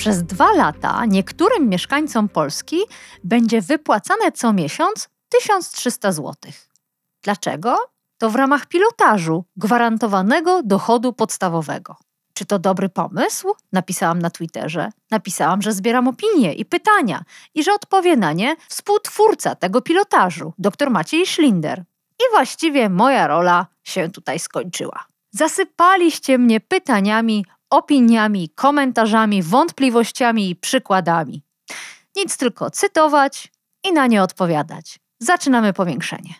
Przez dwa lata niektórym mieszkańcom Polski będzie wypłacane co miesiąc 1300 zł. Dlaczego? To w ramach pilotażu gwarantowanego dochodu podstawowego. Czy to dobry pomysł? Napisałam na Twitterze. Napisałam, że zbieram opinie i pytania i że odpowie na nie współtwórca tego pilotażu, dr Maciej Schlinder. I właściwie moja rola się tutaj skończyła. Zasypaliście mnie pytaniami, opiniami, komentarzami, wątpliwościami i przykładami. Nic tylko cytować i na nie odpowiadać. Zaczynamy powiększenie.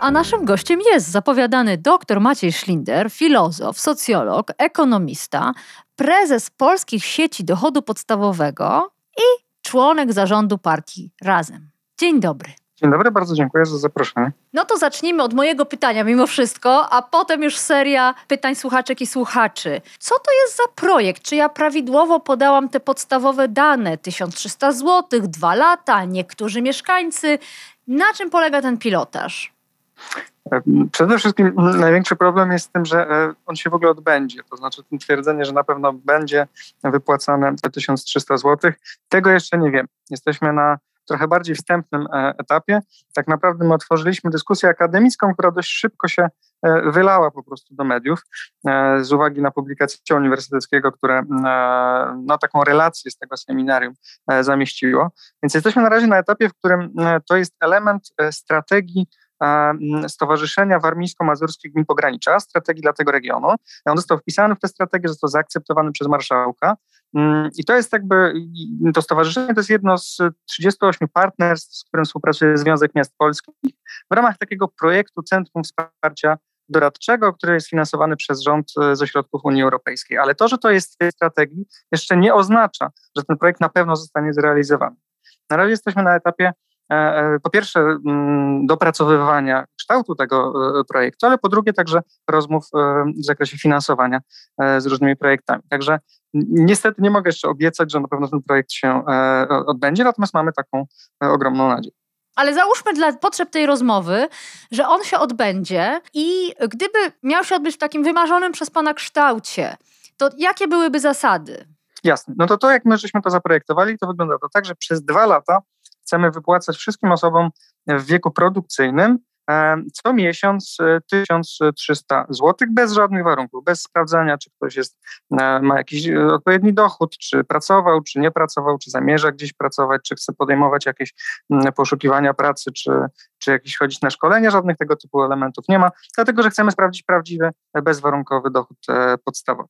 A naszym gościem jest zapowiadany dr Maciej Schlinder, filozof, socjolog, ekonomista, prezes polskich sieci dochodu podstawowego i członek zarządu partii Razem. Dzień dobry. Dzień dobry, bardzo dziękuję za zaproszenie. No to zacznijmy od mojego pytania mimo wszystko, a potem już seria pytań słuchaczek i słuchaczy. Co to jest za projekt? Czy ja prawidłowo podałam te podstawowe dane? 1300 zł, dwa lata, niektórzy mieszkańcy. Na czym polega ten pilotaż? Przede wszystkim największy problem jest z tym, że e, on się w ogóle odbędzie. To znaczy to twierdzenie, że na pewno będzie wypłacane 1300 zł, tego jeszcze nie wiem. Jesteśmy na trochę bardziej wstępnym e, etapie. Tak naprawdę my otworzyliśmy dyskusję akademicką, która dość szybko się e, wylała po prostu do mediów z uwagi na publikację uniwersyteckiego, które no, taką relację z tego seminarium zamieściło. Więc jesteśmy na razie na etapie, w którym to jest element strategii Stowarzyszenia Warmińsko-Mazurskich Gmin Pogranicza, strategii dla tego regionu. On został wpisany w tę strategię, został zaakceptowany przez marszałka. Mm, I to jest jakby, to stowarzyszenie to jest jedno z 38 partnerstw, z którym współpracuje Związek Miast Polskich w ramach takiego projektu Centrum Wsparcia Doradczego, który jest finansowany przez rząd e, ze środków Unii Europejskiej. Ale to, że to jest w tej strategii, jeszcze nie oznacza, że ten projekt na pewno zostanie zrealizowany. Na razie jesteśmy na etapie po pierwsze mm, dopracowywania kształtu tego e, projektu, ale po drugie także rozmów w zakresie finansowania z różnymi projektami. Także niestety nie mogę jeszcze obiecać, że na pewno ten projekt się odbędzie, natomiast mamy taką ogromną nadzieję. Ale załóżmy dla potrzeb tej rozmowy, że on się odbędzie i gdyby miał się odbyć w takim wymarzonym przez Pana kształcie, to jakie byłyby zasady? Jasne. No to to, jak my żeśmy to zaprojektowali, to wygląda to tak, że przez dwa lata chcemy wypłacać wszystkim osobom w wieku produkcyjnym e, co miesiąc 1300 e, zł bez żadnych warunków, bez sprawdzania, czy ktoś jest, e, ma jakiś odpowiedni dochód, czy pracował, czy nie pracował, czy zamierza gdzieś pracować, czy chce podejmować jakieś poszukiwania pracy, czy, czy jakieś chodzić na szkolenia. Żadnych tego typu elementów nie ma, dlatego że chcemy sprawdzić prawdziwy, bezwarunkowy dochód podstawowy.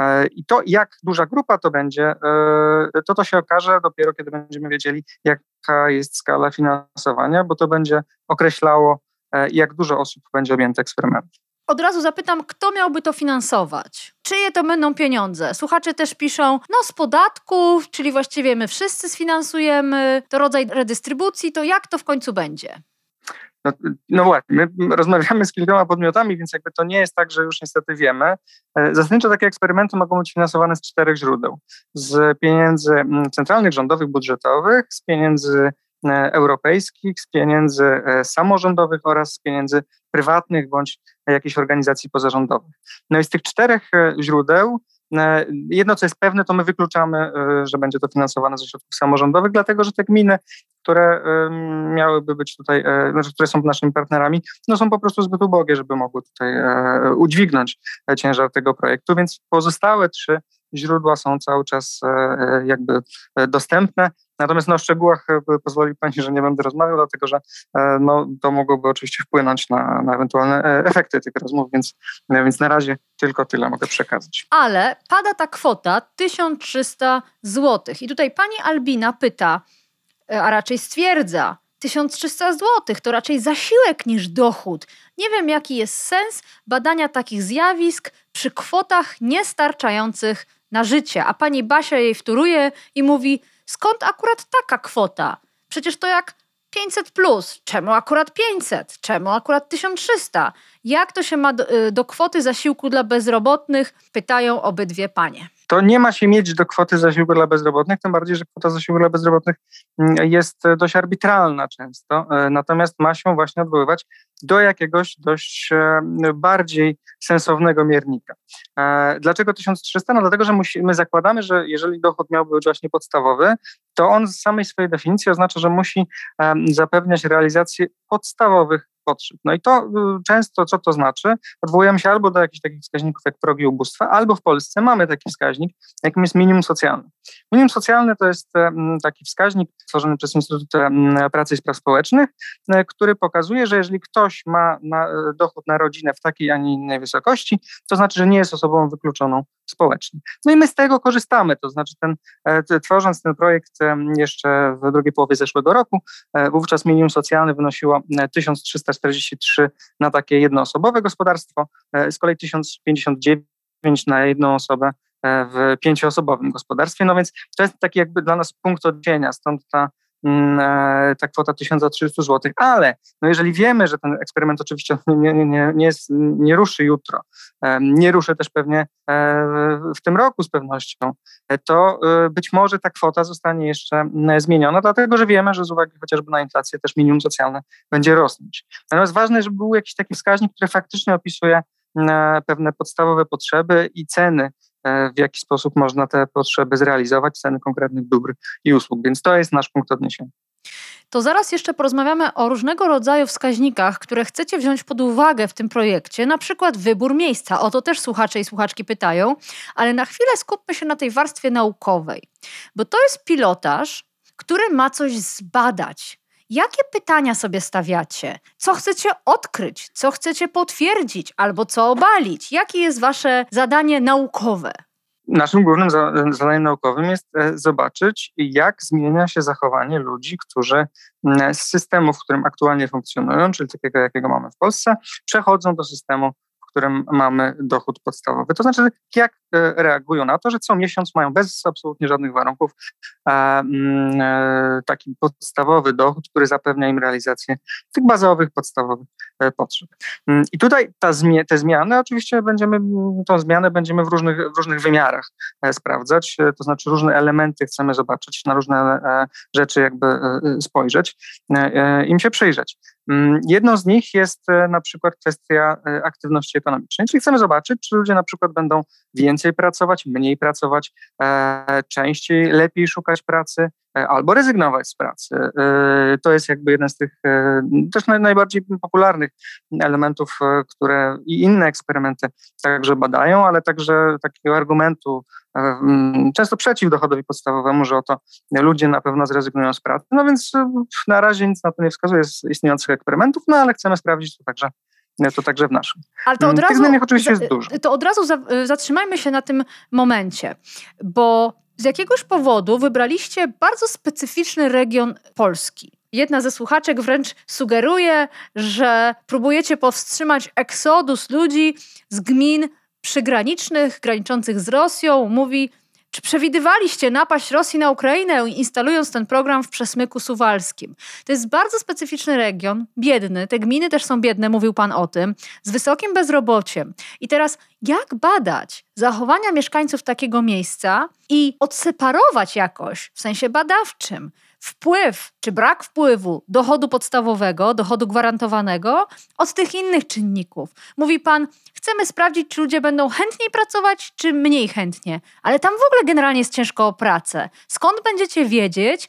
E, I to, jak duża grupa to będzie, e, to to się okaże dopiero, kiedy będziemy wiedzieli, jaka jest skala finansowania, bo to będzie określało, e, jak dużo osób będzie objęte eksperymentem. Od razu zapytam, kto miałby to finansować? Czyje to będą pieniądze? Słuchacze też piszą, no z podatków, czyli właściwie my wszyscy sfinansujemy, to rodzaj redystrybucji, to jak to w końcu będzie? No, no, właśnie, my rozmawiamy z kilkoma podmiotami, więc jakby to nie jest tak, że już niestety wiemy. E, zasadniczo takie eksperymenty mogą być finansowane z czterech źródeł. Z pieniędzy mm, centralnych, rządowych, budżetowych, z pieniędzy e, europejskich, z pieniędzy e, samorządowych oraz z pieniędzy prywatnych bądź jakichś organizacji pozarządowych. No i z tych czterech źródeł jedno, co jest pewne, to my wykluczamy, że będzie to finansowane ze środków samorządowych, dlatego że te gminy, które miałyby być tutaj, e, znaczy, które są naszymi partnerami, no są po prostu zbyt ubogie, żeby mogły tutaj udźwignąć ciężar tego projektu, więc pozostałe trzy źródła są cały czas jakby dostępne. Natomiast no, o szczegółach pozwoli Pani, że nie będę rozmawiał, dlatego że no, to mogłoby oczywiście wpłynąć na, na ewentualne efekty tych rozmów, więc, więc na razie tylko tyle mogę przekazać. Ale pada ta kwota 1300 zł. I tutaj pani Albina pyta, e, a raczej stwierdza, 1300 zł to raczej zasiłek niż dochód. Nie wiem, jaki jest sens badania takich zjawisk przy kwotach niestarczających na życie. A pani Basia jej wtóruje i mówi: Skąd akurat taka kwota? Przecież to jak 500 plus. Czemu akurat 500? Czemu akurat 1300? Jak to się ma do, y, do kwoty zasiłku dla bezrobotnych? Pytają obydwie panie to nie ma się mieć do kwoty zasiłku dla bezrobotnych, tym bardziej, że kwota zasiłku dla bezrobotnych mm, jest e, dość arbitralna często, e, natomiast ma się właśnie odwoływać do jakiegoś dość e, bardziej sensownego miernika. Dlaczego 1300? No dlatego, że musimy, zakładamy, że jeżeli dochód miałby być właśnie podstawowy, to on z samej swojej definicji oznacza, że musi zapewniać realizację podstawowych potrzeb. No i to y, często, co to znaczy? Odwołujemy się albo do jakichś takich wskaźników jak progi ubóstwa, albo w Polsce mamy taki wskaźnik, jakim jest minimum socjalne. Minimum socjalne to jest taki wskaźnik tworzony przez Instytut Pracy i Spraw Społecznych, e, który pokazuje, że jeżeli ktoś ma e, dochód na rodzinę w takiej, a nie innej wysokości, to znaczy, że nie jest osobą wykluczoną społecznie. No i my z tego korzystamy, to znaczy ten, e, tworząc ten projekt jeszcze w drugiej połowie zeszłego roku, wówczas minimum socjalne wynosiło 1343 na takie jednoosobowe gospodarstwo, z kolei 1059 na jedną osobę E, w pięcioosobowym gospodarstwie. No więc to jest taki jakby dla nas punkt odcienia, stąd ta, e, ta kwota 1300 zł. Ale no jeżeli wiemy, że ten eksperyment oczywiście nie, nie, nie, jest, nie ruszy jutro, e, nie ruszy też pewnie w tym roku z pewnością, to być może ta kwota zostanie jeszcze zmieniona, dlatego że wiemy, że z uwagi chociażby na inflację też minimum socjalne będzie rosnąć. Natomiast ważne, żeby był jakiś taki wskaźnik, który faktycznie opisuje pewne podstawowe potrzeby i ceny E, w jaki sposób można te potrzeby zrealizować, ceny konkretnych dóbr i usług. Więc to jest nasz punkt odniesienia. To zaraz jeszcze porozmawiamy o różnego rodzaju wskaźnikach, które chcecie wziąć pod uwagę w tym projekcie, na przykład wybór miejsca. O to też słuchacze i słuchaczki pytają, ale na chwilę skupmy się na tej warstwie naukowej, bo to jest pilotaż, który ma coś zbadać, Jakie pytania sobie stawiacie? Co chcecie odkryć? Co chcecie potwierdzić albo co obalić? Jakie jest wasze zadanie naukowe? Naszym głównym zadaniem naukowym jest e, zobaczyć, jak zmienia się zachowanie ludzi, którzy z systemu, w którym aktualnie funkcjonują, czyli takiego, jakiego mamy w Polsce, przechodzą do systemu którym mamy dochód podstawowy. To znaczy, jak e, reagują na to, że co miesiąc mają bez absolutnie żadnych warunków mm, e, taki podstawowy dochód, który zapewnia im realizację tych bazowych, podstawowych potrzeb. Mm, I tutaj ta zmie te zmiany, oczywiście będziemy, tą zmianę będziemy w różnych, w różnych wymiarach sprawdzać, to znaczy różne elementy chcemy zobaczyć, na różne rzeczy jakby spojrzeć, im się przyjrzeć. Mm, jedną z nich jest e, na przykład kwestia e, aktywności ekonomicznej, czyli chcemy zobaczyć, czy ludzie na przykład będą więcej pracować, mniej pracować, e, częściej, lepiej szukać pracy, albo rezygnować z pracy. To jest jakby jeden z tych też najbardziej popularnych elementów, które i inne eksperymenty także badają, ale także takiego argumentu często przeciw dochodowi podstawowemu, że oto ludzie na pewno zrezygnują z pracy. No więc na razie nic na to nie wskazuje z istniejących eksperymentów, no ale chcemy sprawdzić to także to także w naszym. Ale to od razu, Tych zmian oczywiście jest dużo. To od razu zatrzymajmy się na tym momencie, bo z jakiegoś powodu wybraliście bardzo specyficzny region Polski. Jedna ze słuchaczek wręcz sugeruje, że próbujecie powstrzymać eksodus ludzi z gmin przygranicznych, graniczących z Rosją. Mówi, czy przewidywaliście napaść Rosji na Ukrainę, instalując ten program w przesmyku suwalskim? To jest bardzo specyficzny region, biedny. Te gminy też są biedne, mówił Pan o tym, z wysokim bezrobociem. I teraz, jak badać zachowania mieszkańców takiego miejsca i odseparować jakoś w sensie badawczym wpływ czy brak wpływu dochodu podstawowego, dochodu gwarantowanego od tych innych czynników. Mówi pan, chcemy sprawdzić, czy ludzie będą chętniej pracować, czy mniej chętnie, ale tam w ogóle generalnie jest ciężko o pracę. Skąd będziecie wiedzieć,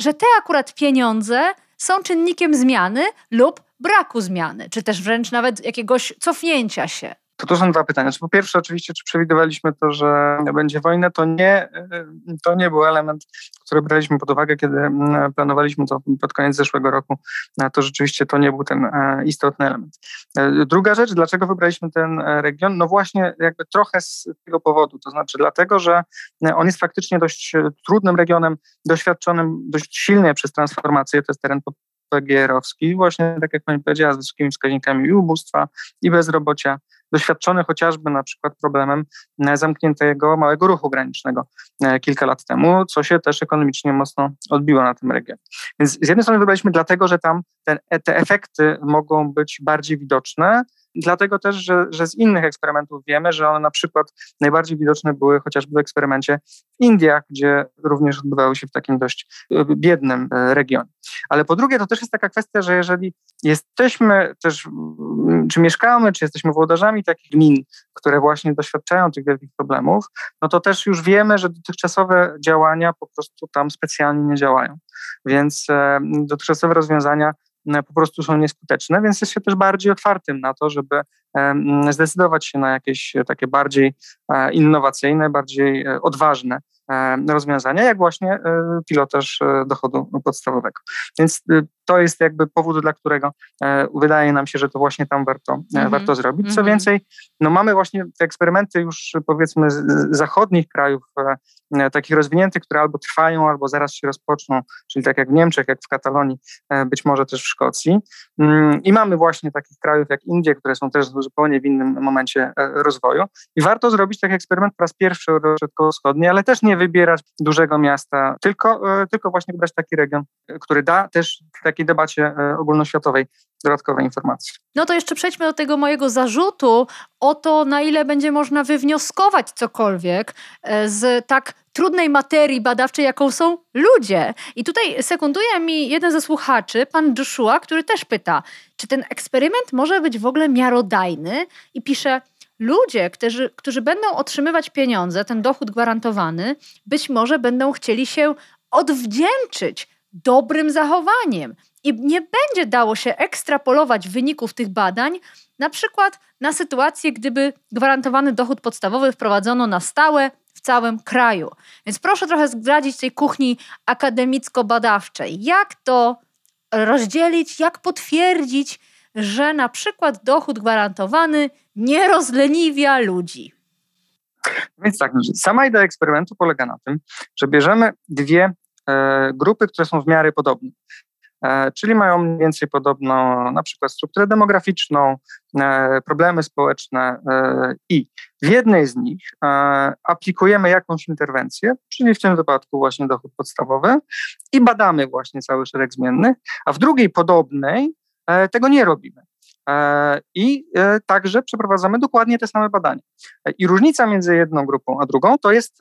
że te akurat pieniądze są czynnikiem zmiany lub braku zmiany, czy też wręcz nawet jakiegoś cofnięcia się? To to są dwa pytania. Po pierwsze, oczywiście, czy przewidywaliśmy to, że będzie wojna, to nie, to nie był element, który braliśmy pod uwagę, kiedy mm, planowaliśmy to pod koniec zeszłego roku. To rzeczywiście to nie był ten e, istotny element. E, druga rzecz, dlaczego wybraliśmy ten e, region? No właśnie jakby trochę z tego powodu, to znaczy dlatego, że on jest faktycznie dość trudnym regionem, doświadczonym dość silnie przez transformację, to jest teren PGR-owski, właśnie tak jak pani powiedziała, z wysokimi wskaźnikami i ubóstwa, i bezrobocia, doświadczony chociażby na przykład problemem e, zamkniętego małego ruchu granicznego e, kilka lat temu, co się też ekonomicznie mocno odbiło na tym regionie. Więc z jednej strony wybraliśmy dlatego, że tam ten, te efekty mogą być bardziej widoczne, Dlatego też, że, że z innych eksperymentów wiemy, że one na przykład najbardziej widoczne były chociażby w eksperymencie w Indiach, gdzie również odbywały się w takim dość e, biednym e, regionie. Ale po drugie, to też jest taka kwestia, że jeżeli jesteśmy też, czy mieszkamy, czy jesteśmy włodarzami takich gmin, które właśnie doświadczają tych wielkich problemów, no to też już wiemy, że dotychczasowe działania po prostu tam specjalnie nie działają. Więc e, dotychczasowe rozwiązania po prostu są nieskuteczne, więc jest się też bardziej otwartym na to, żeby zdecydować się na jakieś takie bardziej e, innowacyjne, bardziej e, odważne rozwiązania, jak właśnie pilotaż dochodu podstawowego. Więc to jest jakby powód, dla którego wydaje nam się, że to właśnie tam warto, mm-hmm. warto zrobić. Co mm-hmm. więcej, no mamy właśnie te eksperymenty już powiedzmy z zachodnich krajów, takich rozwiniętych, które albo trwają, albo zaraz się rozpoczną, czyli tak jak w Niemczech, jak w Katalonii, być może też w Szkocji. Mm, I mamy właśnie takich krajów jak Indie, które są też zupełnie w innym momencie e, rozwoju. I warto zrobić taki eksperyment po raz pierwszy środkowo-wschodni, ale też nie wybierać dużego miasta, tylko, e, tylko właśnie wybrać taki region, e, który da też takiej debacie ogólnoświatowej dodatkowe informacje. No to jeszcze przejdźmy do tego mojego zarzutu o to, na ile będzie można wywnioskować cokolwiek z tak trudnej materii badawczej, jaką są ludzie. I tutaj sekunduje mi jeden ze słuchaczy, pan Joshua, który też pyta, czy ten eksperyment może być w ogóle miarodajny i pisze, ludzie, którzy, którzy będą otrzymywać pieniądze, ten dochód gwarantowany, być może będą chcieli się odwdzięczyć dobrym zachowaniem. I nie będzie dało się ekstrapolować wyników tych badań, na przykład na sytuację, gdyby gwarantowany dochód podstawowy wprowadzono na stałe w całym kraju. Więc proszę trochę zdradzić tej kuchni akademicko-badawczej. Jak to rozdzielić, jak potwierdzić, że na przykład dochód gwarantowany nie rozleniwia ludzi? Więc tak, sama idea eksperymentu polega na tym, że bierzemy dwie e, grupy, które są w miarę podobne. E, czyli mają mniej więcej podobną na przykład strukturę demograficzną, e, problemy społeczne e, i w jednej z nich aplikujemy jakąś interwencję, czyli w tym wypadku właśnie dochód podstawowy i badamy właśnie cały szereg zmiennych, a w drugiej podobnej tego nie robimy. I także przeprowadzamy dokładnie te same badania. I różnica między jedną grupą a drugą to jest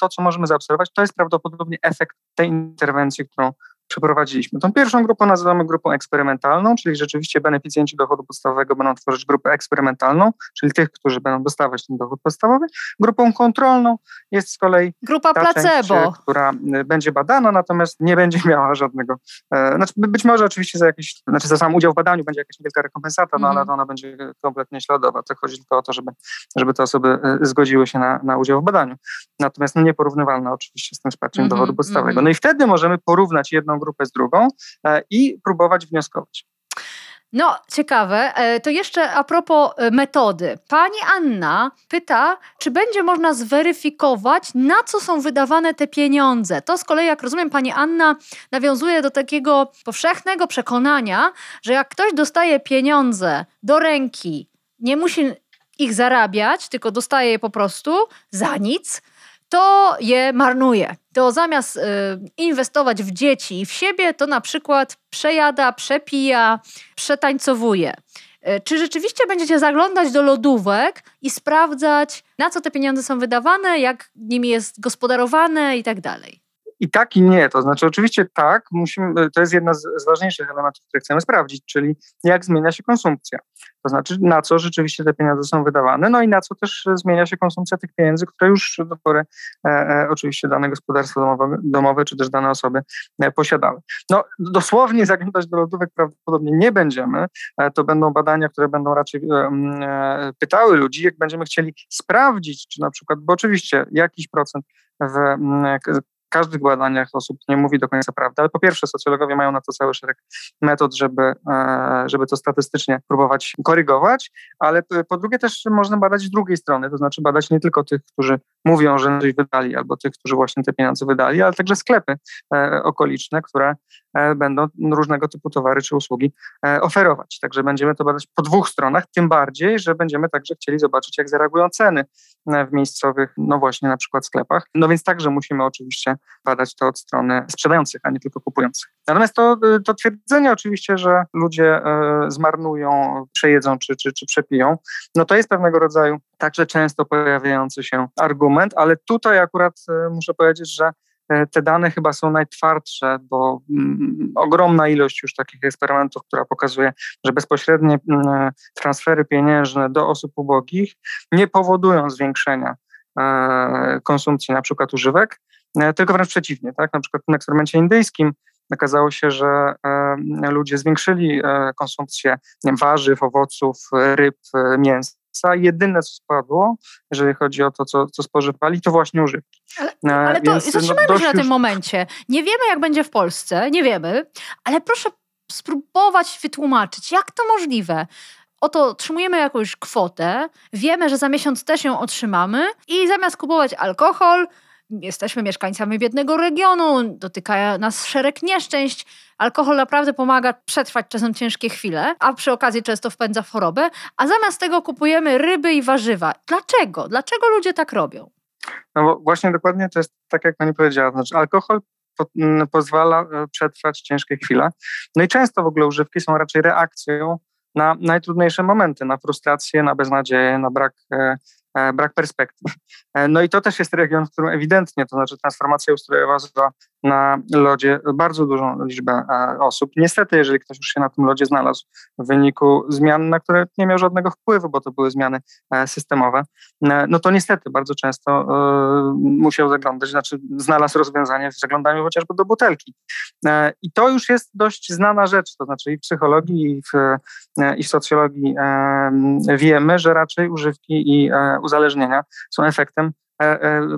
to, co możemy zaobserwować, to jest prawdopodobnie efekt tej interwencji, którą przeprowadziliśmy. Tą pierwszą grupę nazywamy grupą eksperymentalną, czyli rzeczywiście beneficjenci dochodu podstawowego będą tworzyć grupę eksperymentalną, czyli tych, którzy będą dostawać ten dochód podstawowy. Grupą kontrolną jest z kolei grupa placebo, część, która y, będzie badana, natomiast nie będzie miała żadnego, e, znaczy być może oczywiście za jakiś, znaczy za sam udział w badaniu będzie jakaś wielka rekompensata, no ale mhm. ona będzie kompletnie śladowa. To chodzi tylko o to, żeby, żeby te osoby y, zgodziły się na, na udział w badaniu. Natomiast no, nieporównywalne oczywiście z tym wsparciem mm -hmm, dochodu podstawowego. Mm -hmm. No i wtedy możemy porównać jedną grupę z drugą e, i próbować wnioskować. No, ciekawe. E, to jeszcze a propos e, metody. Pani Anna pyta, czy będzie można zweryfikować, na co są wydawane te pieniądze. To z kolei, jak rozumiem, pani Anna nawiązuje do takiego powszechnego przekonania, że jak ktoś dostaje pieniądze do ręki, nie musi ich zarabiać, tylko dostaje je po prostu za nic, to je marnuje. To zamiast y, inwestować w dzieci i w siebie, to na przykład przejada, przepija, przetańcowuje. Y, czy rzeczywiście będziecie zaglądać do lodówek i sprawdzać, na co te pieniądze są wydawane, jak nimi jest gospodarowane i tak dalej? I tak i nie. To znaczy, oczywiście tak, musimy, to jest jedna z, z ważniejszych elementów, które chcemy sprawdzić, czyli jak zmienia się konsumpcja. To znaczy, na co rzeczywiście te pieniądze są wydawane, no i na co też zmienia się konsumpcja tych pieniędzy, które już do pory e, e, oczywiście dane gospodarstwo domowe, domowe czy też dane osoby e, posiadały. No, dosłownie zaglądać do lodówek prawdopodobnie nie będziemy. E, to będą badania, które będą raczej e, e, pytały ludzi, jak będziemy chcieli sprawdzić, czy na przykład, bo oczywiście jakiś procent w każdych badaniach osób nie mówi do końca prawdy, ale po pierwsze socjologowie mają na to cały szereg metod, żeby, e, żeby to statystycznie próbować korygować, ale po drugie też można badać z drugiej strony, to znaczy badać nie tylko tych, którzy mówią, że coś wydali, albo tych, którzy właśnie te pieniądze wydali, ale także sklepy e, okoliczne, które e, będą różnego typu towary czy usługi oferować. Także będziemy to badać po dwóch stronach, tym bardziej, że będziemy także chcieli zobaczyć, jak zareagują ceny w miejscowych, no właśnie na przykład sklepach. No więc także musimy oczywiście badać to od strony sprzedających, a nie tylko kupujących. Natomiast to, to twierdzenie oczywiście, że ludzie e, zmarnują, przejedzą czy, czy, czy przepiją, no to jest pewnego rodzaju także często pojawiający się argument, ale tutaj akurat e, muszę powiedzieć, że te dane chyba są najtwardsze, bo mm, ogromna ilość już takich eksperymentów, która pokazuje, że bezpośrednie transfery pieniężne do osób ubogich nie powodują zwiększenia konsumpcji na przykład używek, tylko wręcz przeciwnie. Tak? Na przykład w tym eksperymencie indyjskim okazało się, że e, ludzie zwiększyli e, konsumpcję wiem, warzyw, owoców, ryb, mięsa. Jedyne, co spadło, jeżeli chodzi o to, co, co spożywali, to właśnie używki. Ale, ale to Więc, zatrzymajmy no, się na tym już... momencie. Nie wiemy, jak będzie w Polsce, nie wiemy, ale proszę spróbować wytłumaczyć, jak to możliwe. Oto otrzymujemy jakąś kwotę, wiemy, że za miesiąc też ją otrzymamy i zamiast kupować alkohol, jesteśmy mieszkańcami biednego regionu, dotyka nas szereg nieszczęść. Alkohol naprawdę pomaga przetrwać czasem ciężkie chwile, a przy okazji często wpędza w chorobę, a zamiast tego kupujemy ryby i warzywa. Dlaczego? Dlaczego ludzie tak robią? No bo właśnie dokładnie to jest tak, jak pani powiedziała. Znaczy, alkohol po, m, pozwala e, przetrwać ciężkie chwile. No i często w ogóle używki są raczej reakcją na najtrudniejsze momenty, na frustrację, na beznadzieję, na brak E, brak perspektyw. E, no i to też jest region, w którym ewidentnie, to znaczy transformacja ustrojowa na lodzie bardzo dużą liczbę e, osób. Niestety, jeżeli ktoś już się na tym lodzie znalazł w wyniku zmian, na które nie miał żadnego wpływu, bo to były zmiany systemowe, no to niestety bardzo często musiał zaglądać, znaczy znalazł rozwiązanie w zaglądaniu chociażby do butelki. I to już jest dość znana rzecz, to znaczy i w psychologii, i w, i w socjologii wiemy, że raczej używki i uzależnienia są efektem e, e,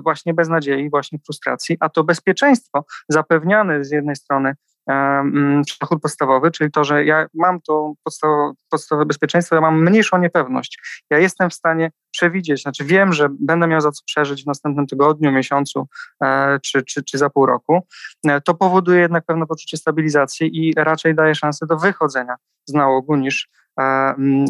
właśnie beznadziei, właśnie frustracji, a to bezpieczeństwo zapewniane z jednej strony dochód podstawowy, czyli to, że ja mam to podstawowe, podstawowe bezpieczeństwo, ja mam mniejszą niepewność. Ja jestem w stanie przewidzieć, znaczy wiem, że będę miał za co przeżyć w następnym tygodniu, miesiącu e, czy, czy, czy za pół roku. To powoduje jednak pewne poczucie stabilizacji i raczej daje szansę do wychodzenia z nałogu niż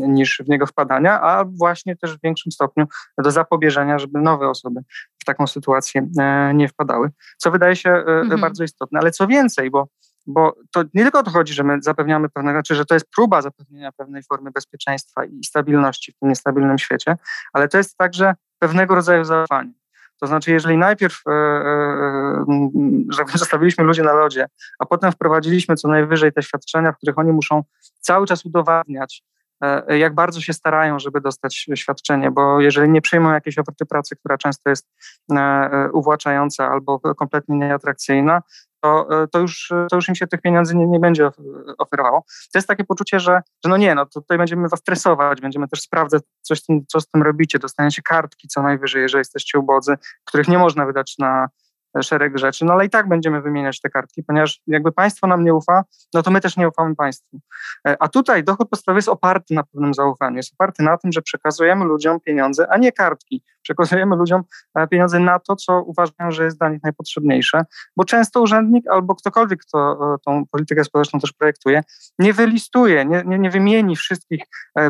niż w niego wpadania, a właśnie też w większym stopniu do zapobieżenia, żeby nowe osoby w taką sytuację e, nie wpadały, co wydaje się e, mhm. bardzo istotne. Ale co więcej, bo bo to nie tylko o to chodzi, że my zapewniamy pewne, znaczy, że to jest próba zapewnienia pewnej formy bezpieczeństwa i stabilności w tym niestabilnym świecie, ale to jest także pewnego rodzaju zaufanie. To znaczy, jeżeli najpierw e, e, e zostawiliśmy ludzi na lodzie, a potem wprowadziliśmy co najwyżej te świadczenia, w których oni muszą cały czas udowadniać, jak bardzo się starają, żeby dostać świadczenie, bo jeżeli nie przyjmą jakiejś oferty pracy, która często jest e, uwłaczająca albo kompletnie nieatrakcyjna, to, e, to, już, to już im się tych pieniędzy nie, nie będzie oferowało. To jest takie poczucie, że, że no nie, no tutaj będziemy was stresować, będziemy też sprawdzać, coś co z tym robicie, dostaniecie kartki co najwyżej, jeżeli jesteście ubodzy, których nie można wydać na szereg rzeczy, no ale i tak będziemy wymieniać te kartki, ponieważ jakby państwo nam nie ufa, no to my też nie ufamy państwu. E, a tutaj dochód podstawowy jest oparty na pewnym zaufaniu, jest oparty na tym, że przekazujemy ludziom pieniądze, a nie kartki. Przekazujemy ludziom e, pieniądze na to, co uważają, że jest dla nich najpotrzebniejsze, bo często urzędnik albo ktokolwiek, kto e, tą politykę społeczną też projektuje, nie wylistuje, nie, nie, nie wymieni wszystkich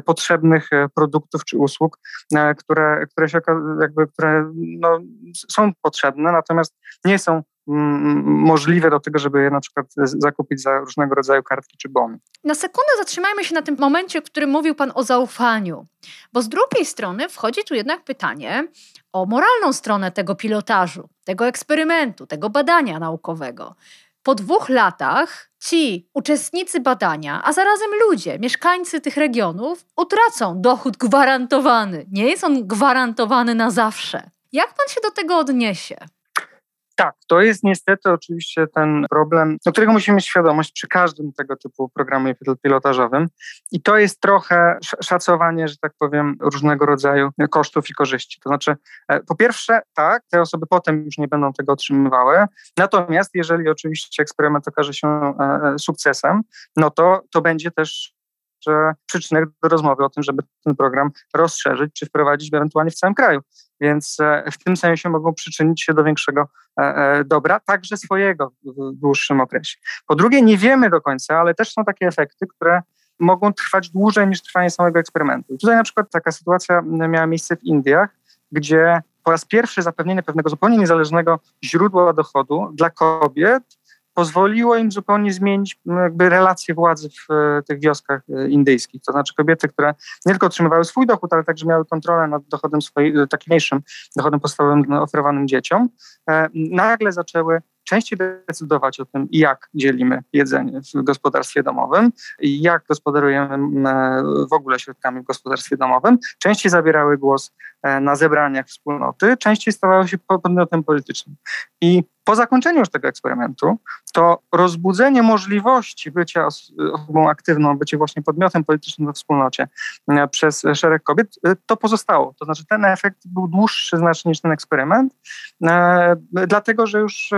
potrzebnych produktów czy usług, które, które, się, jakby, które no, są potrzebne, natomiast nie są mm, możliwe do tego, żeby je na przykład zakupić za różnego rodzaju kartki czy bony. Na sekundę zatrzymajmy się na tym momencie, w którym mówił Pan o zaufaniu, bo z drugiej strony wchodzi tu jednak pytanie o moralną stronę tego pilotażu, tego eksperymentu, tego badania naukowego. Po dwóch latach ci uczestnicy badania, a zarazem ludzie, mieszkańcy tych regionów, utracą dochód gwarantowany. Nie jest on gwarantowany na zawsze. Jak pan się do tego odniesie? Tak, to jest niestety oczywiście ten problem, do którego musimy mieć świadomość przy każdym tego typu programie pilotażowym. I to jest trochę szacowanie, że tak powiem, różnego rodzaju kosztów i korzyści. To znaczy, e, po pierwsze, tak, te osoby potem już nie będą tego otrzymywały. Natomiast jeżeli oczywiście eksperyment okaże się e, e, sukcesem, no to to będzie też przyczynek do rozmowy o tym, żeby ten program rozszerzyć czy wprowadzić ewentualnie w całym kraju. Więc e, w tym sensie mogą przyczynić się do większego e, e, dobra, także swojego w dłuższym okresie. Po drugie, nie wiemy do końca, ale też są takie efekty, które mogą trwać dłużej niż trwanie samego eksperymentu. Tutaj na przykład taka sytuacja miała miejsce w Indiach, gdzie po raz pierwszy zapewnienie pewnego zupełnie niezależnego źródła dochodu dla kobiet pozwoliło im zupełnie zmienić jakby relacje władzy w e, tych wioskach e, indyjskich. To znaczy kobiety, które nie tylko otrzymywały swój dochód, ale także miały kontrolę nad dochodem swoim, e, takim mniejszym dochodem podstawowym no, oferowanym dzieciom, nagle zaczęły częściej decydować o tym, jak dzielimy jedzenie w gospodarstwie domowym, jak gospodarujemy w ogóle środkami w gospodarstwie domowym, częściej zabierały głos na zebraniach wspólnoty, częściej stawały się podmiotem politycznym. I po zakończeniu już tego eksperymentu, to rozbudzenie możliwości bycia osobą aktywną, bycia właśnie podmiotem politycznym we wspólnocie e, przez szereg kobiet, e, to pozostało. To znaczy ten efekt był dłuższy znacznie niż ten eksperyment, e, dlatego że już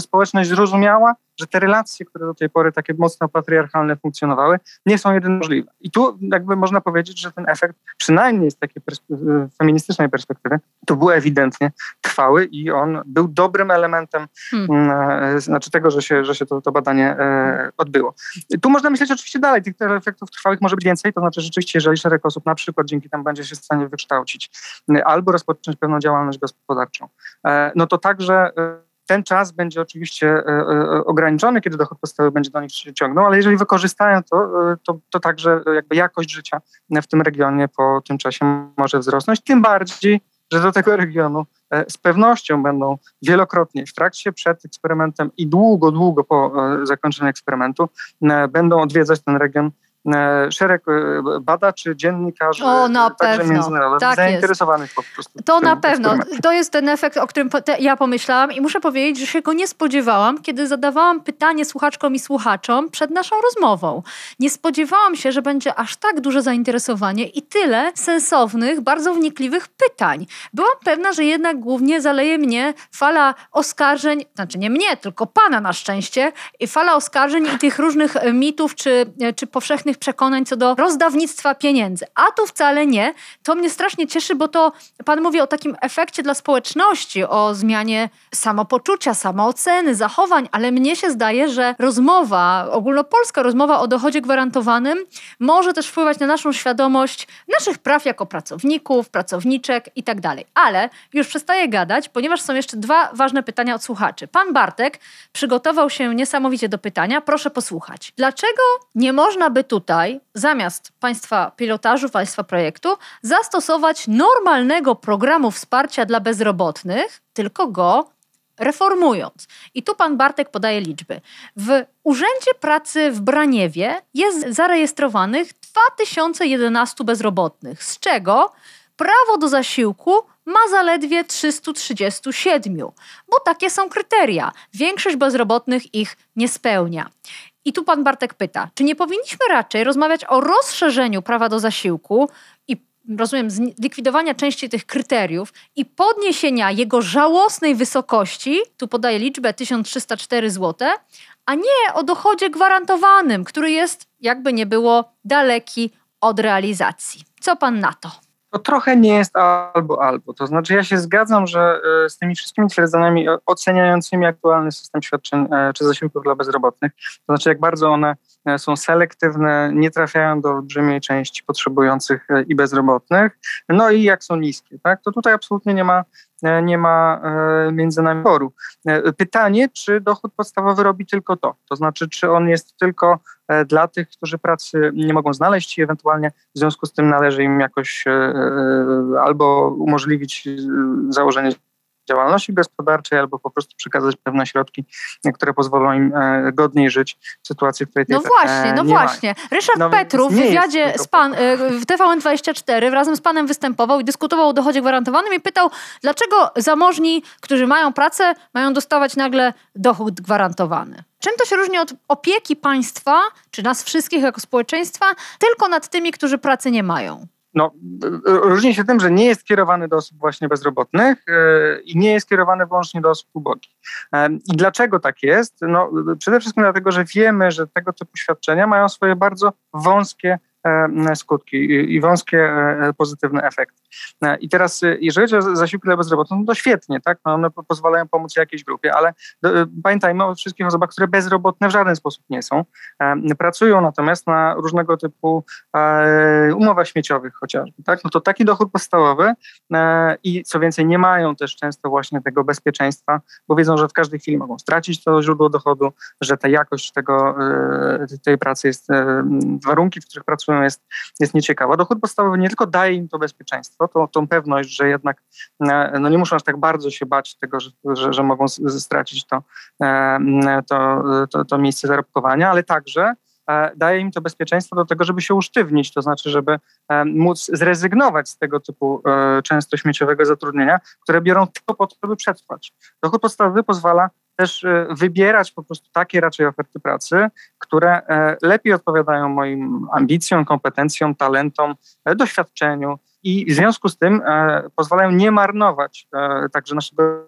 społeczność zrozumiała, że te relacje, które do tej pory takie mocno patriarchalne funkcjonowały, nie są jedynie możliwe. I tu jakby można powiedzieć, że ten efekt, przynajmniej z takiej perspe- feministycznej perspektywy, to był ewidentnie trwały i on był dobrym elementem hmm. Mm, e, znaczy tego, że się, że się to, to badanie e, odbyło. Tu można myśleć oczywiście dalej, tych efektów trwałych może być więcej, to znaczy rzeczywiście, jeżeli szereg osób na przykład dzięki temu będzie się w stanie wykształcić albo rozpocząć pewną działalność gospodarczą, e, no to także ten czas będzie oczywiście e, e, ograniczony, kiedy dochód podstawowy będzie do nich ciągnął, ale jeżeli wykorzystają to, e, to, to także jakby jakość życia w tym regionie po tym czasie może wzrosnąć, tym bardziej, że do tego regionu z pewnością będą wielokrotnie w trakcie, przed eksperymentem i długo, długo po zakończeniu eksperymentu będą odwiedzać ten region E, szereg e, badaczy, dziennikarzy, o, na także pewno. międzynarodowych, tak zainteresowanych jest. po prostu. To na pewno. To jest ten efekt, o którym ja pomyślałam i muszę powiedzieć, że się go nie spodziewałam, kiedy zadawałam pytanie słuchaczkom i słuchaczom przed naszą rozmową. Nie spodziewałam się, że będzie aż tak duże zainteresowanie i tyle sensownych, bardzo wnikliwych pytań. Byłam pewna, że jednak głównie zaleje mnie fala oskarżeń, znaczy nie mnie, tylko pana na szczęście, i fala oskarżeń i tych różnych mitów czy, czy powszechnych przekonań co do rozdawnictwa pieniędzy. A tu wcale nie. To mnie strasznie cieszy, bo to Pan mówi o takim efekcie dla społeczności, o zmianie samopoczucia, samooceny, zachowań, ale mnie się zdaje, że rozmowa, ogólnopolska rozmowa o dochodzie gwarantowanym może też wpływać na naszą świadomość naszych praw jako pracowników, pracowniczek i tak. Ale już przestaję gadać, ponieważ są jeszcze dwa ważne pytania od słuchaczy. Pan Bartek przygotował się niesamowicie do pytania. Proszę posłuchać. Dlaczego nie można by tu tutaj, zamiast państwa pilotażu, państwa projektu, zastosować normalnego programu wsparcia dla bezrobotnych, tylko go reformując. I tu pan Bartek podaje liczby. W Urzędzie Pracy w Braniewie jest zarejestrowanych 2011 bezrobotnych, z czego prawo do zasiłku ma zaledwie 337, bo takie są kryteria. Większość bezrobotnych ich nie spełnia. I tu pan Bartek pyta, czy nie powinniśmy raczej rozmawiać o rozszerzeniu prawa do zasiłku i rozumiem, zlikwidowania części tych kryteriów i podniesienia jego żałosnej wysokości, tu podaję liczbę 1304 zł, a nie o dochodzie gwarantowanym, który jest, jakby nie było, daleki od realizacji. Co pan na to? To trochę nie jest albo albo. To znaczy ja się zgadzam, że e, z tymi wszystkimi twierdzeniami oceniającymi aktualny system świadczeń e, czy zasiłków dla bezrobotnych, to znaczy jak bardzo one e, są selektywne, nie trafiają do olbrzymiej części potrzebujących i bezrobotnych, no i jak są niskie, tak? to tutaj absolutnie nie ma E, nie ma e, między nami sporu. E, pytanie, czy dochód podstawowy robi tylko to? To znaczy, czy on jest tylko dla tych, którzy pracy nie mogą znaleźć i ewentualnie w związku z tym należy im jakoś albo umożliwić założenie działalności gospodarczej albo po prostu przekazać pewne środki, które pozwolą im godniej żyć w sytuacji, w której No właśnie, no właśnie. Ryszard no, Petru w wywiadzie z pan, w TVN24 razem z panem występował i dyskutował o dochodzie gwarantowanym i pytał, dlaczego zamożni, którzy mają pracę, mają dostawać nagle dochód gwarantowany. Czym to się różni od opieki państwa, czy nas wszystkich jako społeczeństwa, tylko nad tymi, którzy pracy nie mają? No, różni się tym, że nie jest kierowany do osób właśnie bezrobotnych yy, i nie jest kierowany wyłącznie do osób ubogich. Yy, I dlaczego tak jest? No, przede wszystkim dlatego, że wiemy, że tego typu świadczenia mają swoje bardzo wąskie E, skutki i wąskie e, pozytywne efekty. E, I teraz, jeżeli chodzi o zasiłki dla bezrobotnych, no to świetnie, tak? No one pozwalają pomóc jakiejś grupie, ale pamiętajmy o wszystkich osobach, które bezrobotne w żaden sposób nie są. Pracują natomiast na różnego typu umowach śmieciowych chociażby, tak? No to taki dochód podstawowy i co więcej, nie mają też często właśnie tego bezpieczeństwa, bo wiedzą, że w każdej chwili mogą stracić to źródło dochodu, że ta jakość tego, tej pracy jest, warunki, w których pracują, jest, jest nieciekawa. Dochód podstawowy nie tylko daje im to bezpieczeństwo, tą, tą pewność, że jednak e, no nie muszą aż tak bardzo się bać tego, że, że, że mogą stracić to, e, to, to, to miejsce zarobkowania, ale także e, daje im to bezpieczeństwo do tego, żeby się usztywnić, to znaczy, żeby móc zrezygnować z tego typu często śmieciowego zatrudnienia, które biorą tylko po to, żeby przetrwać. Dochód podstawowy pozwala też wybierać po prostu takie raczej oferty pracy, które lepiej odpowiadają moim ambicjom, kompetencjom, talentom, doświadczeniu. I w związku z tym e, pozwalają nie marnować e, także naszego,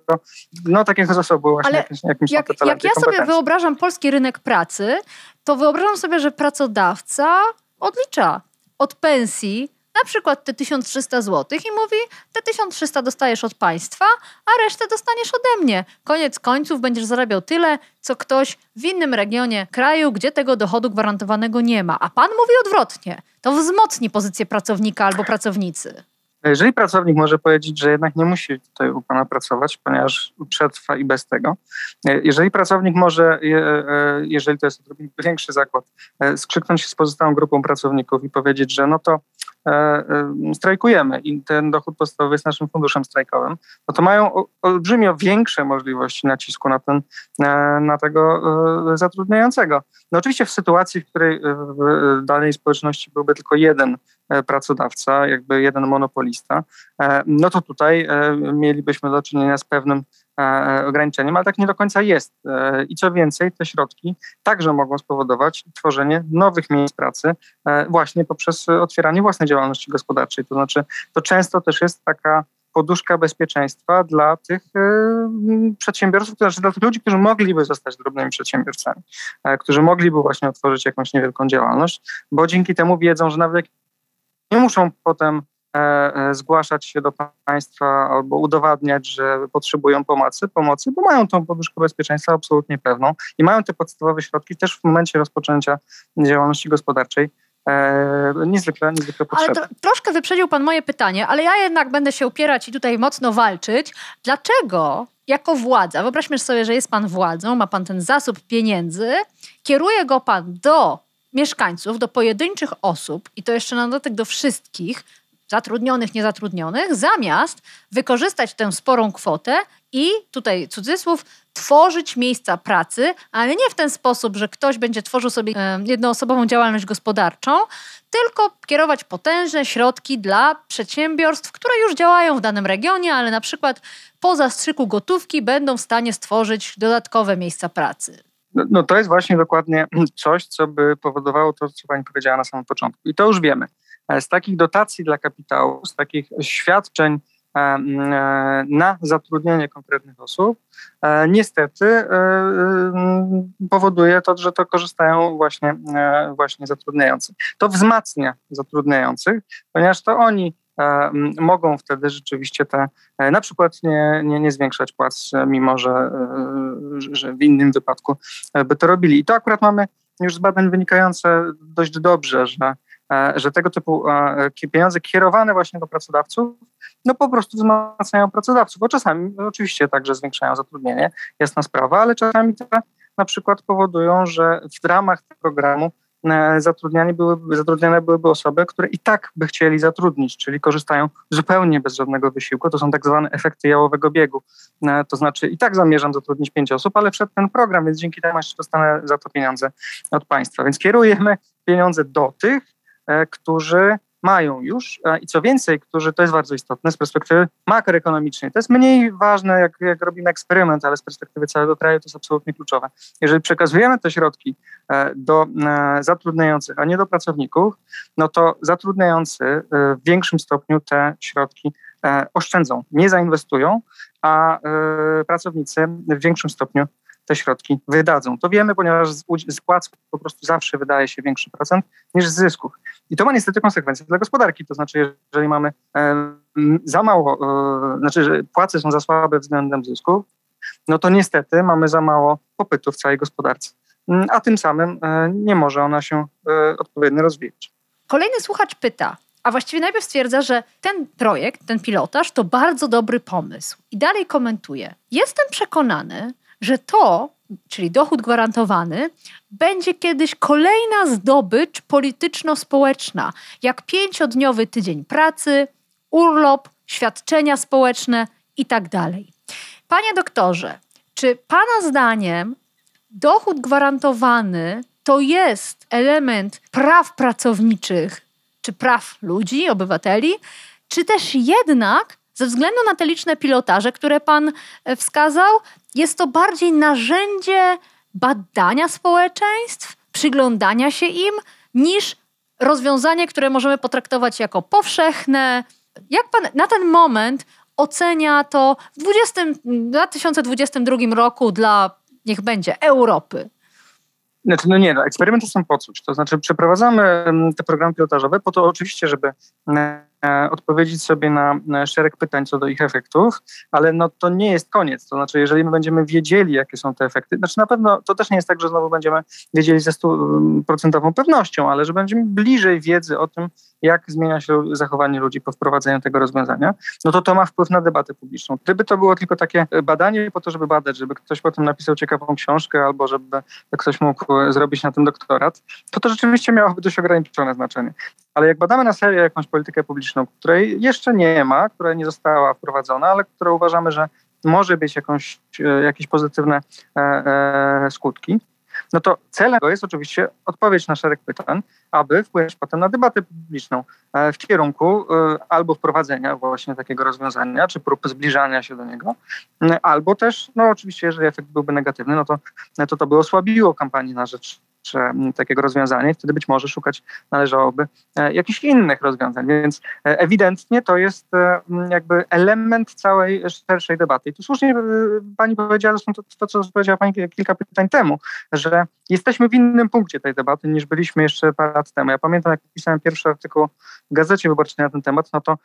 no takiego zasobu właśnie Ale jakimś, jakimś jak, jak ja sobie wyobrażam polski rynek pracy, to wyobrażam sobie, że pracodawca odlicza od pensji na przykład te 1300 zł i mówi, te 1300 dostajesz od państwa, a resztę dostaniesz ode mnie. Koniec końców będziesz zarabiał tyle, co ktoś w innym regionie kraju, gdzie tego dochodu gwarantowanego nie ma. A pan mówi odwrotnie. To wzmocni pozycję pracownika albo pracownicy. Jeżeli pracownik może powiedzieć, że jednak nie musi tutaj u Pana pracować, ponieważ przetrwa i bez tego, jeżeli pracownik może, e, jeżeli to jest większy zakład, e, skrzyknąć się z pozostałą grupą pracowników i powiedzieć, że no to e, strajkujemy i ten dochód podstawowy jest naszym funduszem strajkowym, no to mają olbrzymio większe możliwości nacisku na, ten, na tego zatrudniającego. No oczywiście w sytuacji, w której w danej społeczności byłby tylko jeden E, pracodawca, jakby jeden monopolista, e, no to tutaj e, mielibyśmy do czynienia z pewnym ograniczeniem, ale tak nie do końca jest. I co więcej, te środki także mogą spowodować tworzenie nowych miejsc pracy właśnie poprzez otwieranie własnej działalności gospodarczej. To znaczy, to często też jest taka poduszka bezpieczeństwa dla tych przedsiębiorców, to znaczy dla tych ludzi, którzy mogliby zostać drobnymi przedsiębiorcami, którzy mogliby właśnie otworzyć jakąś niewielką działalność, bo dzięki temu wiedzą, że nawet nie muszą potem e, e, zgłaszać się do państwa albo udowadniać, że potrzebują pomocy, pomocy, bo mają tą poduszkę bezpieczeństwa absolutnie pewną i mają te podstawowe środki też w momencie rozpoczęcia działalności gospodarczej. E, niezwykle, niezwykle potrzebne. Ale to, troszkę wyprzedził Pan moje pytanie, ale ja jednak będę się upierać i tutaj mocno walczyć. Dlaczego jako władza, wyobraźmy sobie, że jest Pan władzą, ma Pan ten zasób pieniędzy, kieruje go Pan do mieszkańców, do pojedynczych osób i to jeszcze na dodatek do wszystkich, zatrudnionych, niezatrudnionych, zamiast wykorzystać tę sporą kwotę i tutaj cudzysłów, tworzyć miejsca pracy, ale nie w ten sposób, że ktoś będzie tworzył sobie jednoosobową działalność gospodarczą, tylko kierować potężne środki dla przedsiębiorstw, które już działają w danym regionie, ale na przykład po zastrzyku gotówki będą w stanie stworzyć dodatkowe miejsca pracy. No, no, to jest właśnie dokładnie coś, co by powodowało to, co Pani powiedziała na samym początku. I to już wiemy. E, z takich dotacji dla kapitału, z takich świadczeń e, e, na zatrudnienie konkretnych osób, niestety powoduje to, że to korzystają właśnie, właśnie zatrudniający. To wzmacnia zatrudniających, ponieważ to oni mogą wtedy rzeczywiście te, na przykład nie, nie, nie zwiększać płac, mimo że, że w innym wypadku by to robili. I to akurat mamy już z badań wynikające dość dobrze, że, że tego typu pieniądze kierowane właśnie do pracodawców, no po prostu wzmacniają pracodawców, bo czasami oczywiście także zwiększają zatrudnienie, jasna sprawa, ale czasami te na przykład powodują, że w ramach tego programu e, zatrudniane byłyby, zatrudniane byłyby osoby, które i tak by chcieli zatrudnić, czyli korzystają zupełnie bez żadnego wysiłku. To są tak zwane efekty jałowego biegu. E, to znaczy i tak zamierzam zatrudnić pięć osób, ale wszedł ten program, więc dzięki temu jeszcze dostanę za to pieniądze od państwa. Więc kierujemy pieniądze do tych, którzy mają już i co więcej, którzy, to jest bardzo istotne z perspektywy makroekonomicznej, to jest mniej ważne, jak, jak robimy eksperyment, ale z perspektywy całego kraju to jest absolutnie kluczowe. Jeżeli przekazujemy te środki e, do e, zatrudniających, a nie do pracowników, no to zatrudniający e, w większym stopniu te środki oszczędzą, nie zainwestują, a pracownicy w większym stopniu te środki wydadzą. To wiemy, ponieważ z płac po prostu zawsze wydaje się większy procent niż z zysków. I to ma niestety konsekwencje dla gospodarki. To znaczy, jeżeli mamy za mało, e, znaczy, że płace są za słabe względem zysków, no to niestety mamy za mało popytu w całej gospodarce. Mm, a tym samym e, nie może ona się e, odpowiednio rozwijać. Kolejny słuchacz pyta, a właściwie najpierw stwierdza, że ten projekt, ten pilotaż to bardzo dobry pomysł. I dalej komentuje. Jestem przekonany, że to, czyli dochód gwarantowany, będzie kiedyś kolejna zdobycz polityczno-społeczna, jak pięciodniowy tydzień pracy, urlop, świadczenia społeczne itd. Tak Panie doktorze, czy Pana zdaniem dochód gwarantowany to jest element praw pracowniczych czy praw ludzi, obywateli, czy też jednak ze względu na te liczne pilotaże, które Pan e, wskazał, jest to bardziej narzędzie badania społeczeństw, przyglądania się im, niż rozwiązanie, które możemy potraktować jako powszechne. Jak Pan na ten moment ocenia to w 20, 2022 roku dla, niech będzie, Europy? Znaczy, no nie, no, eksperymenty są po coś. To znaczy, przeprowadzamy mm, te programy pilotażowe po to oczywiście, żeby mm, odpowiedzieć sobie na szereg pytań co do ich efektów, ale no to nie jest koniec. To znaczy, jeżeli my będziemy wiedzieli, jakie są te efekty, znaczy na pewno to też nie jest tak, że znowu będziemy wiedzieli ze stuprocentową pewnością, ale że będziemy bliżej wiedzy o tym, jak zmienia się zachowanie ludzi po wprowadzeniu tego rozwiązania, no to to ma wpływ na debatę publiczną. Gdyby to było tylko takie badanie po to, żeby badać, żeby ktoś potem napisał ciekawą książkę albo żeby ktoś mógł zrobić na tym doktorat, to to rzeczywiście miałoby dość ograniczone znaczenie. Ale jak badamy na serio jakąś politykę publiczną, której jeszcze nie ma, która nie została wprowadzona, ale która uważamy, że może być jakąś, e, jakieś pozytywne e, e, skutki, no to celem jest oczywiście odpowiedź na szereg pytań, aby wpłynąć potem na debatę publiczną w kierunku albo wprowadzenia właśnie takiego rozwiązania, czy prób zbliżania się do niego, albo też, no oczywiście, jeżeli efekt byłby negatywny, no to to, to by osłabiło kampanię na rzecz takiego rozwiązania i wtedy być może szukać należałoby e, jakichś innych rozwiązań. Więc e, ewidentnie to jest e, jakby element całej szerszej debaty. I tu słusznie pani powiedziała, zresztą to, to co powiedziała pani kilka pytań temu, że jesteśmy w innym punkcie tej debaty niż byliśmy jeszcze parę lat temu. Ja pamiętam, jak pisałem pierwszy artykuł w Gazecie Wyborczej na ten temat, no to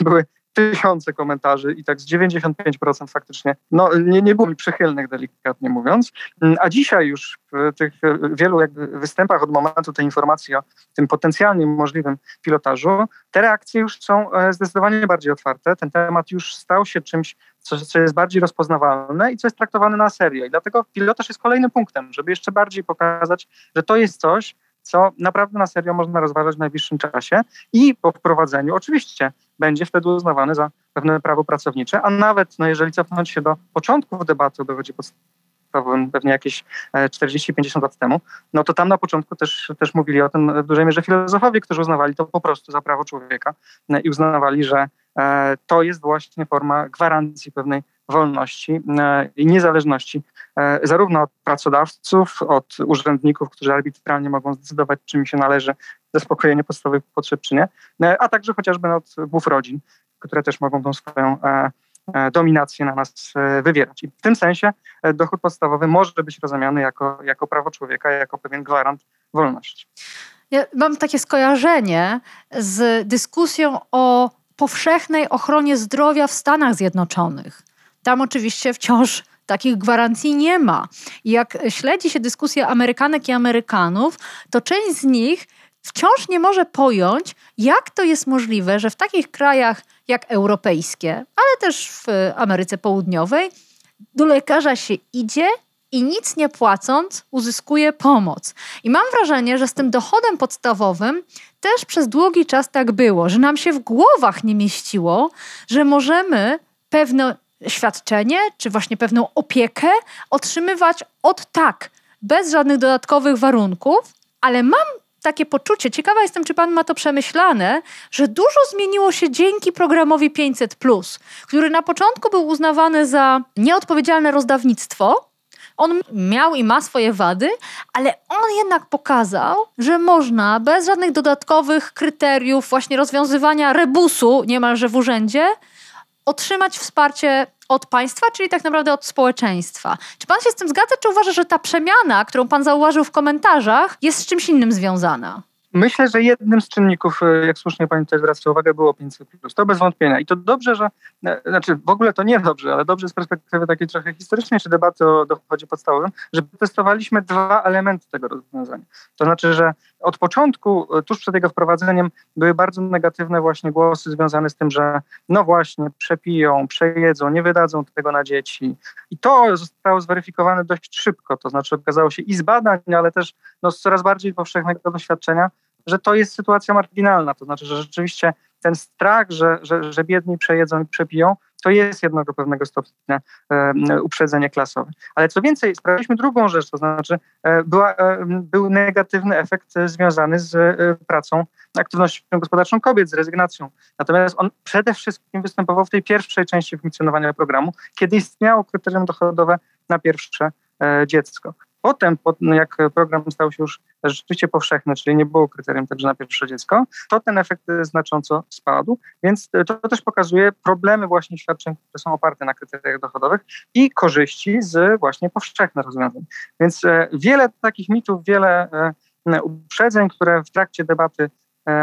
były tysiące komentarzy i tak z 95% faktycznie no, nie, nie było mi przychylnych, delikatnie mówiąc. Mm, a dzisiaj już w tych wielu jakby występach od momentu tej informacji o tym potencjalnie możliwym pilotażu, te reakcje już są e, zdecydowanie bardziej otwarte. Ten temat już stał się czymś, co, co jest bardziej rozpoznawalne i co jest traktowane na serio. I dlatego pilotaż jest kolejnym punktem, żeby jeszcze bardziej pokazać, że to jest coś, co naprawdę na serio można rozważać w najbliższym czasie i po wprowadzeniu oczywiście będzie wtedy uznawany za pewne prawo pracownicze, a nawet no, jeżeli cofnąć się do początków debaty o dowodzie podstawowym, pewnie jakieś 40-50 e, lat temu, no to tam na początku też, też mówili o tym w dużej mierze filozofowie, którzy uznawali to po prostu za prawo człowieka e, i uznawali, że e, to jest właśnie forma gwarancji pewnej wolności i niezależności zarówno od pracodawców, od urzędników, którzy arbitralnie mogą zdecydować, czy mi się należy zaspokojenie podstawowych potrzeb, czy nie, a także chociażby od głów rodzin, które też mogą tą swoją e, e, dominację na nas e, wywierać. I w tym sensie dochód podstawowy może być rozumiany jako, jako prawo człowieka, jako pewien gwarant wolności. Ja mam takie skojarzenie z dyskusją o powszechnej ochronie zdrowia w Stanach Zjednoczonych. Tam oczywiście wciąż takich gwarancji nie ma. I jak śledzi się dyskusję Amerykanek i Amerykanów, to część z nich wciąż nie może pojąć, jak to jest możliwe, że w takich krajach jak europejskie, ale też w Ameryce Południowej, do lekarza się idzie i nic nie płacąc uzyskuje pomoc. I mam wrażenie, że z tym dochodem podstawowym też przez długi czas tak było, że nam się w głowach nie mieściło, że możemy pewne świadczenie, czy właśnie pewną opiekę otrzymywać od tak, bez żadnych dodatkowych warunków, ale mam takie poczucie, ciekawa jestem, czy pan ma to przemyślane, że dużo zmieniło się dzięki programowi 500, który na początku był uznawany za nieodpowiedzialne rozdawnictwo. On miał i ma swoje wady, ale on jednak pokazał, że można bez żadnych dodatkowych kryteriów, właśnie rozwiązywania rebusu niemalże w urzędzie, otrzymać wsparcie od państwa, czyli tak naprawdę od społeczeństwa. Czy pan się z tym zgadza, czy uważa, że ta przemiana, którą pan zauważył w komentarzach, jest z czymś innym związana? Myślę, że jednym z czynników, e, jak słusznie pani tutaj zwraca uwagę, było 500. To bez wątpienia. I to dobrze, że, e, znaczy w ogóle to nie dobrze, ale dobrze z perspektywy takiej trochę historycznej, czy debaty o dochodzie podstawowym, że testowaliśmy dwa elementy tego rozwiązania. To znaczy, że od początku, e, tuż przed jego wprowadzeniem, były bardzo negatywne właśnie głosy związane z tym, że no właśnie, przepiją, przejedzą, nie wydadzą tego na dzieci. I to zostało zweryfikowane dość szybko. To znaczy, okazało się i z badań, ale też no, z coraz bardziej powszechnego doświadczenia, że to jest sytuacja marginalna. To znaczy, że rzeczywiście ten strach, że, że, że biedni przejedzą i przepiją, to jest jednak do pewnego stopnia e, uprzedzenie klasowe. Ale co więcej, sprawiliśmy drugą rzecz, to znaczy e, była, e, był negatywny efekt związany z pracą, aktywnością gospodarczą kobiet, z rezygnacją. Natomiast on przede wszystkim występował w tej pierwszej części funkcjonowania programu, kiedy istniało kryterium dochodowe na pierwsze dziecko. Potem, no jak program stał się już rzeczywiście powszechny, czyli nie było kryterium także na pierwsze dziecko, to ten efekt znacząco spadł, więc to też pokazuje problemy właśnie świadczeń, które są oparte na kryteriach dochodowych i korzyści z właśnie powszechnych rozwiązań. Więc e, wiele takich mitów, wiele e, uprzedzeń, które w trakcie debaty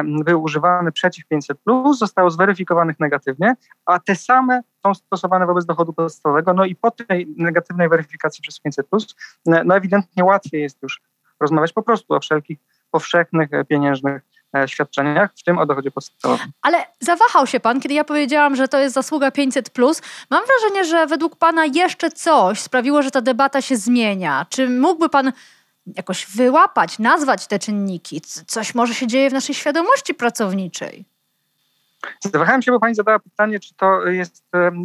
były używane przeciw 500, zostało zweryfikowanych negatywnie, a te same są stosowane wobec dochodu podstawowego. No i po tej negatywnej weryfikacji przez 500, no ewidentnie łatwiej jest już rozmawiać po prostu o wszelkich powszechnych e, pieniężnych e, świadczeniach, w tym o dochodzie podstawowym. Ale zawahał się pan, kiedy ja powiedziałam, że to jest zasługa 500. Mam wrażenie, że według pana jeszcze coś sprawiło, że ta debata się zmienia. Czy mógłby pan jakoś wyłapać, nazwać te czynniki? Coś może się dzieje w naszej świadomości pracowniczej. Zawahałem się, bo pani zadała pytanie, czy to jest,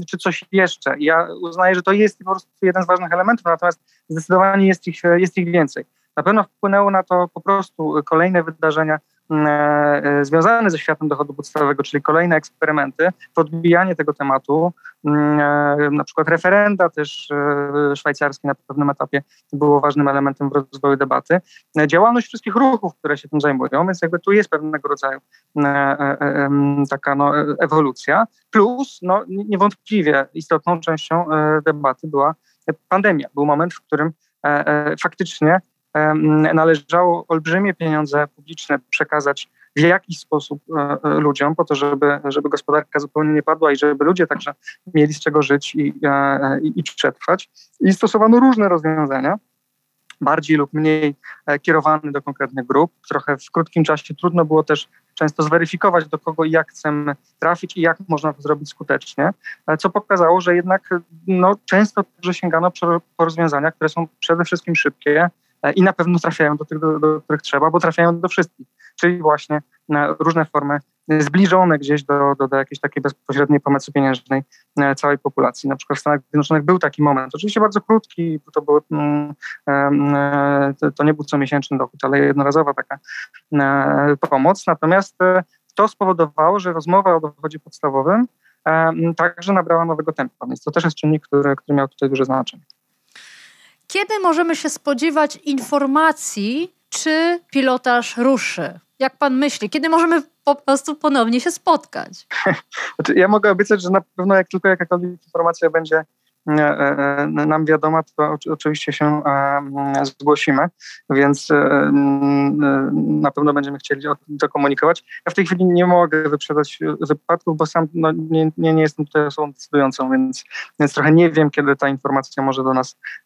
czy coś jeszcze. Ja uznaję, że to jest po prostu jeden z ważnych elementów, natomiast zdecydowanie jest ich, jest ich więcej. Na pewno wpłynęło na to po prostu kolejne wydarzenia E, e, związane ze światem dochodu podstawowego, czyli kolejne eksperymenty, podbijanie tego tematu, mm, e, na przykład referenda też szwajcarskie na pewnym etapie było ważnym elementem w rozwoju debaty. Działalność wszystkich ruchów, które się tym zajmują, więc jakby tu jest pewnego rodzaju taka no, ewolucja. Plus no, niewątpliwie istotną częścią debaty była pandemia. Był moment, w którym faktycznie należało olbrzymie pieniądze publiczne przekazać w jakiś sposób e, e, ludziom, po to, żeby, żeby gospodarka zupełnie nie padła i żeby ludzie także mieli z czego żyć i, e, i, i przetrwać. I stosowano różne rozwiązania, bardziej lub mniej kierowane do konkretnych grup. Trochę w krótkim czasie trudno było też często zweryfikować, do kogo i jak chcemy trafić i jak można to zrobić skutecznie, co pokazało, że jednak no, często także sięgano po rozwiązania, które są przede wszystkim szybkie, i na pewno trafiają do tych, do, do których trzeba, bo trafiają do wszystkich, czyli właśnie na różne formy zbliżone gdzieś do, do, do jakiejś takiej bezpośredniej pomocy pieniężnej e, całej populacji. Na przykład w Stanach Zjednoczonych był taki moment, oczywiście bardzo krótki, to, było, mm, e, to nie był comiesięczny dochód, ale jednorazowa taka pomoc, natomiast to spowodowało, że rozmowa o dochodzie podstawowym także nabrała nowego tempa, więc to też jest czynnik, który, który miał tutaj duże znaczenie. Kiedy możemy się spodziewać informacji, czy pilotaż ruszy? Jak pan myśli? Kiedy możemy po prostu ponownie się spotkać? Znaczy, ja mogę obiecać, że na pewno jak tylko jakakolwiek informacja będzie e, e, nam wiadoma, to oczywiście się e, zgłosimy, więc na pewno będziemy chcieli to komunikować. Ja w tej chwili nie mogę wyprzedać wypadków, bo sam no, nie, nie, nie jestem tutaj osobą decydującą, więc, więc trochę nie wiem, kiedy ta informacja może do nas mm,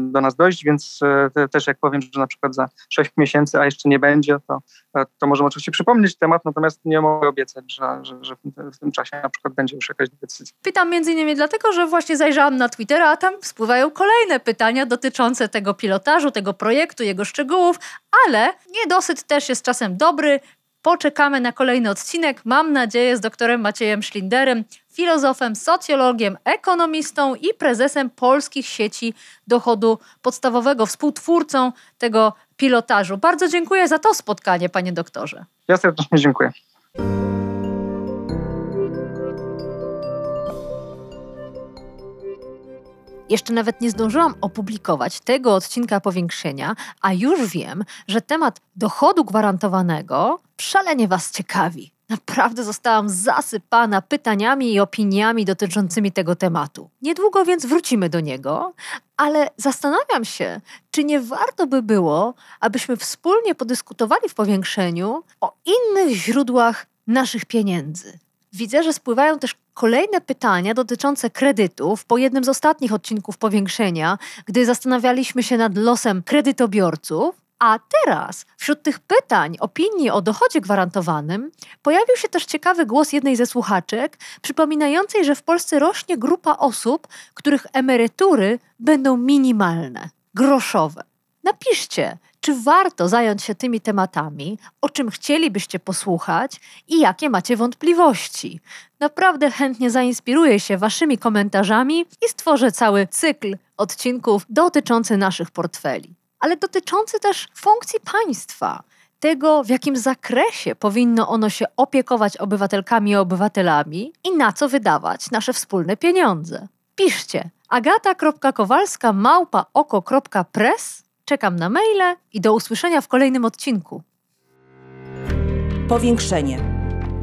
do nas dojść, więc e, też jak powiem, że na przykład za 6 miesięcy, a jeszcze nie będzie, to, e, to możemy oczywiście przypomnieć temat, natomiast nie mogę obiecać, że, że, że w tym czasie na przykład będzie już jakaś decyzja. Pytam między innymi dlatego, że właśnie zajrzałam na Twittera, a tam spływają kolejne pytania dotyczące tego pilotażu, tego projektu, jego szczegółów, ale niedosyt też jest czasem dobry. Poczekamy na kolejny odcinek, mam nadzieję, z doktorem Maciejem Szlinderem, filozofem, socjologiem, ekonomistą i prezesem polskich sieci dochodu podstawowego, współtwórcą tego pilotażu. Bardzo dziękuję za to spotkanie, panie doktorze. Ja serdecznie dziękuję. Jeszcze nawet nie zdążyłam opublikować tego odcinka powiększenia, a już wiem, że temat dochodu gwarantowanego szalenie Was ciekawi. Naprawdę zostałam zasypana pytaniami i opiniami dotyczącymi tego tematu. Niedługo więc wrócimy do niego, ale zastanawiam się, czy nie warto by było, abyśmy wspólnie podyskutowali w powiększeniu o innych źródłach naszych pieniędzy. Widzę, że spływają też kolejne pytania dotyczące kredytów po jednym z ostatnich odcinków powiększenia, gdy zastanawialiśmy się nad losem kredytobiorców. A teraz wśród tych pytań, opinii o dochodzie gwarantowanym pojawił się też ciekawy głos jednej ze słuchaczek, przypominającej, że w Polsce rośnie grupa osób, których emerytury będą minimalne, groszowe. Napiszcie, czy warto zająć się tymi tematami, o czym chcielibyście posłuchać i jakie macie wątpliwości. Naprawdę chętnie zainspiruję się Waszymi komentarzami i stworzę cały cykl odcinków dotyczący naszych portfeli, ale dotyczący też funkcji państwa. Tego, w jakim zakresie powinno ono się opiekować obywatelkami i obywatelami i na co wydawać nasze wspólne pieniądze. Piszcie agata.kowalska Czekam na maile i do usłyszenia w kolejnym odcinku. Powiększenie.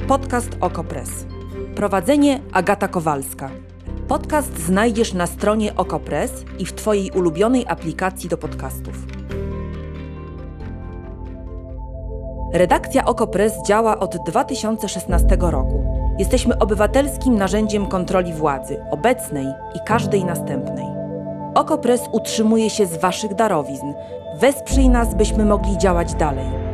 Podcast Okopres. Prowadzenie Agata Kowalska. Podcast znajdziesz na stronie Okopres i w Twojej ulubionej aplikacji do podcastów. Redakcja Okopres działa od 2016 roku. Jesteśmy obywatelskim narzędziem kontroli władzy, obecnej i każdej następnej. Okopres utrzymuje się z Waszych darowizn. Wesprzyj nas, byśmy mogli działać dalej.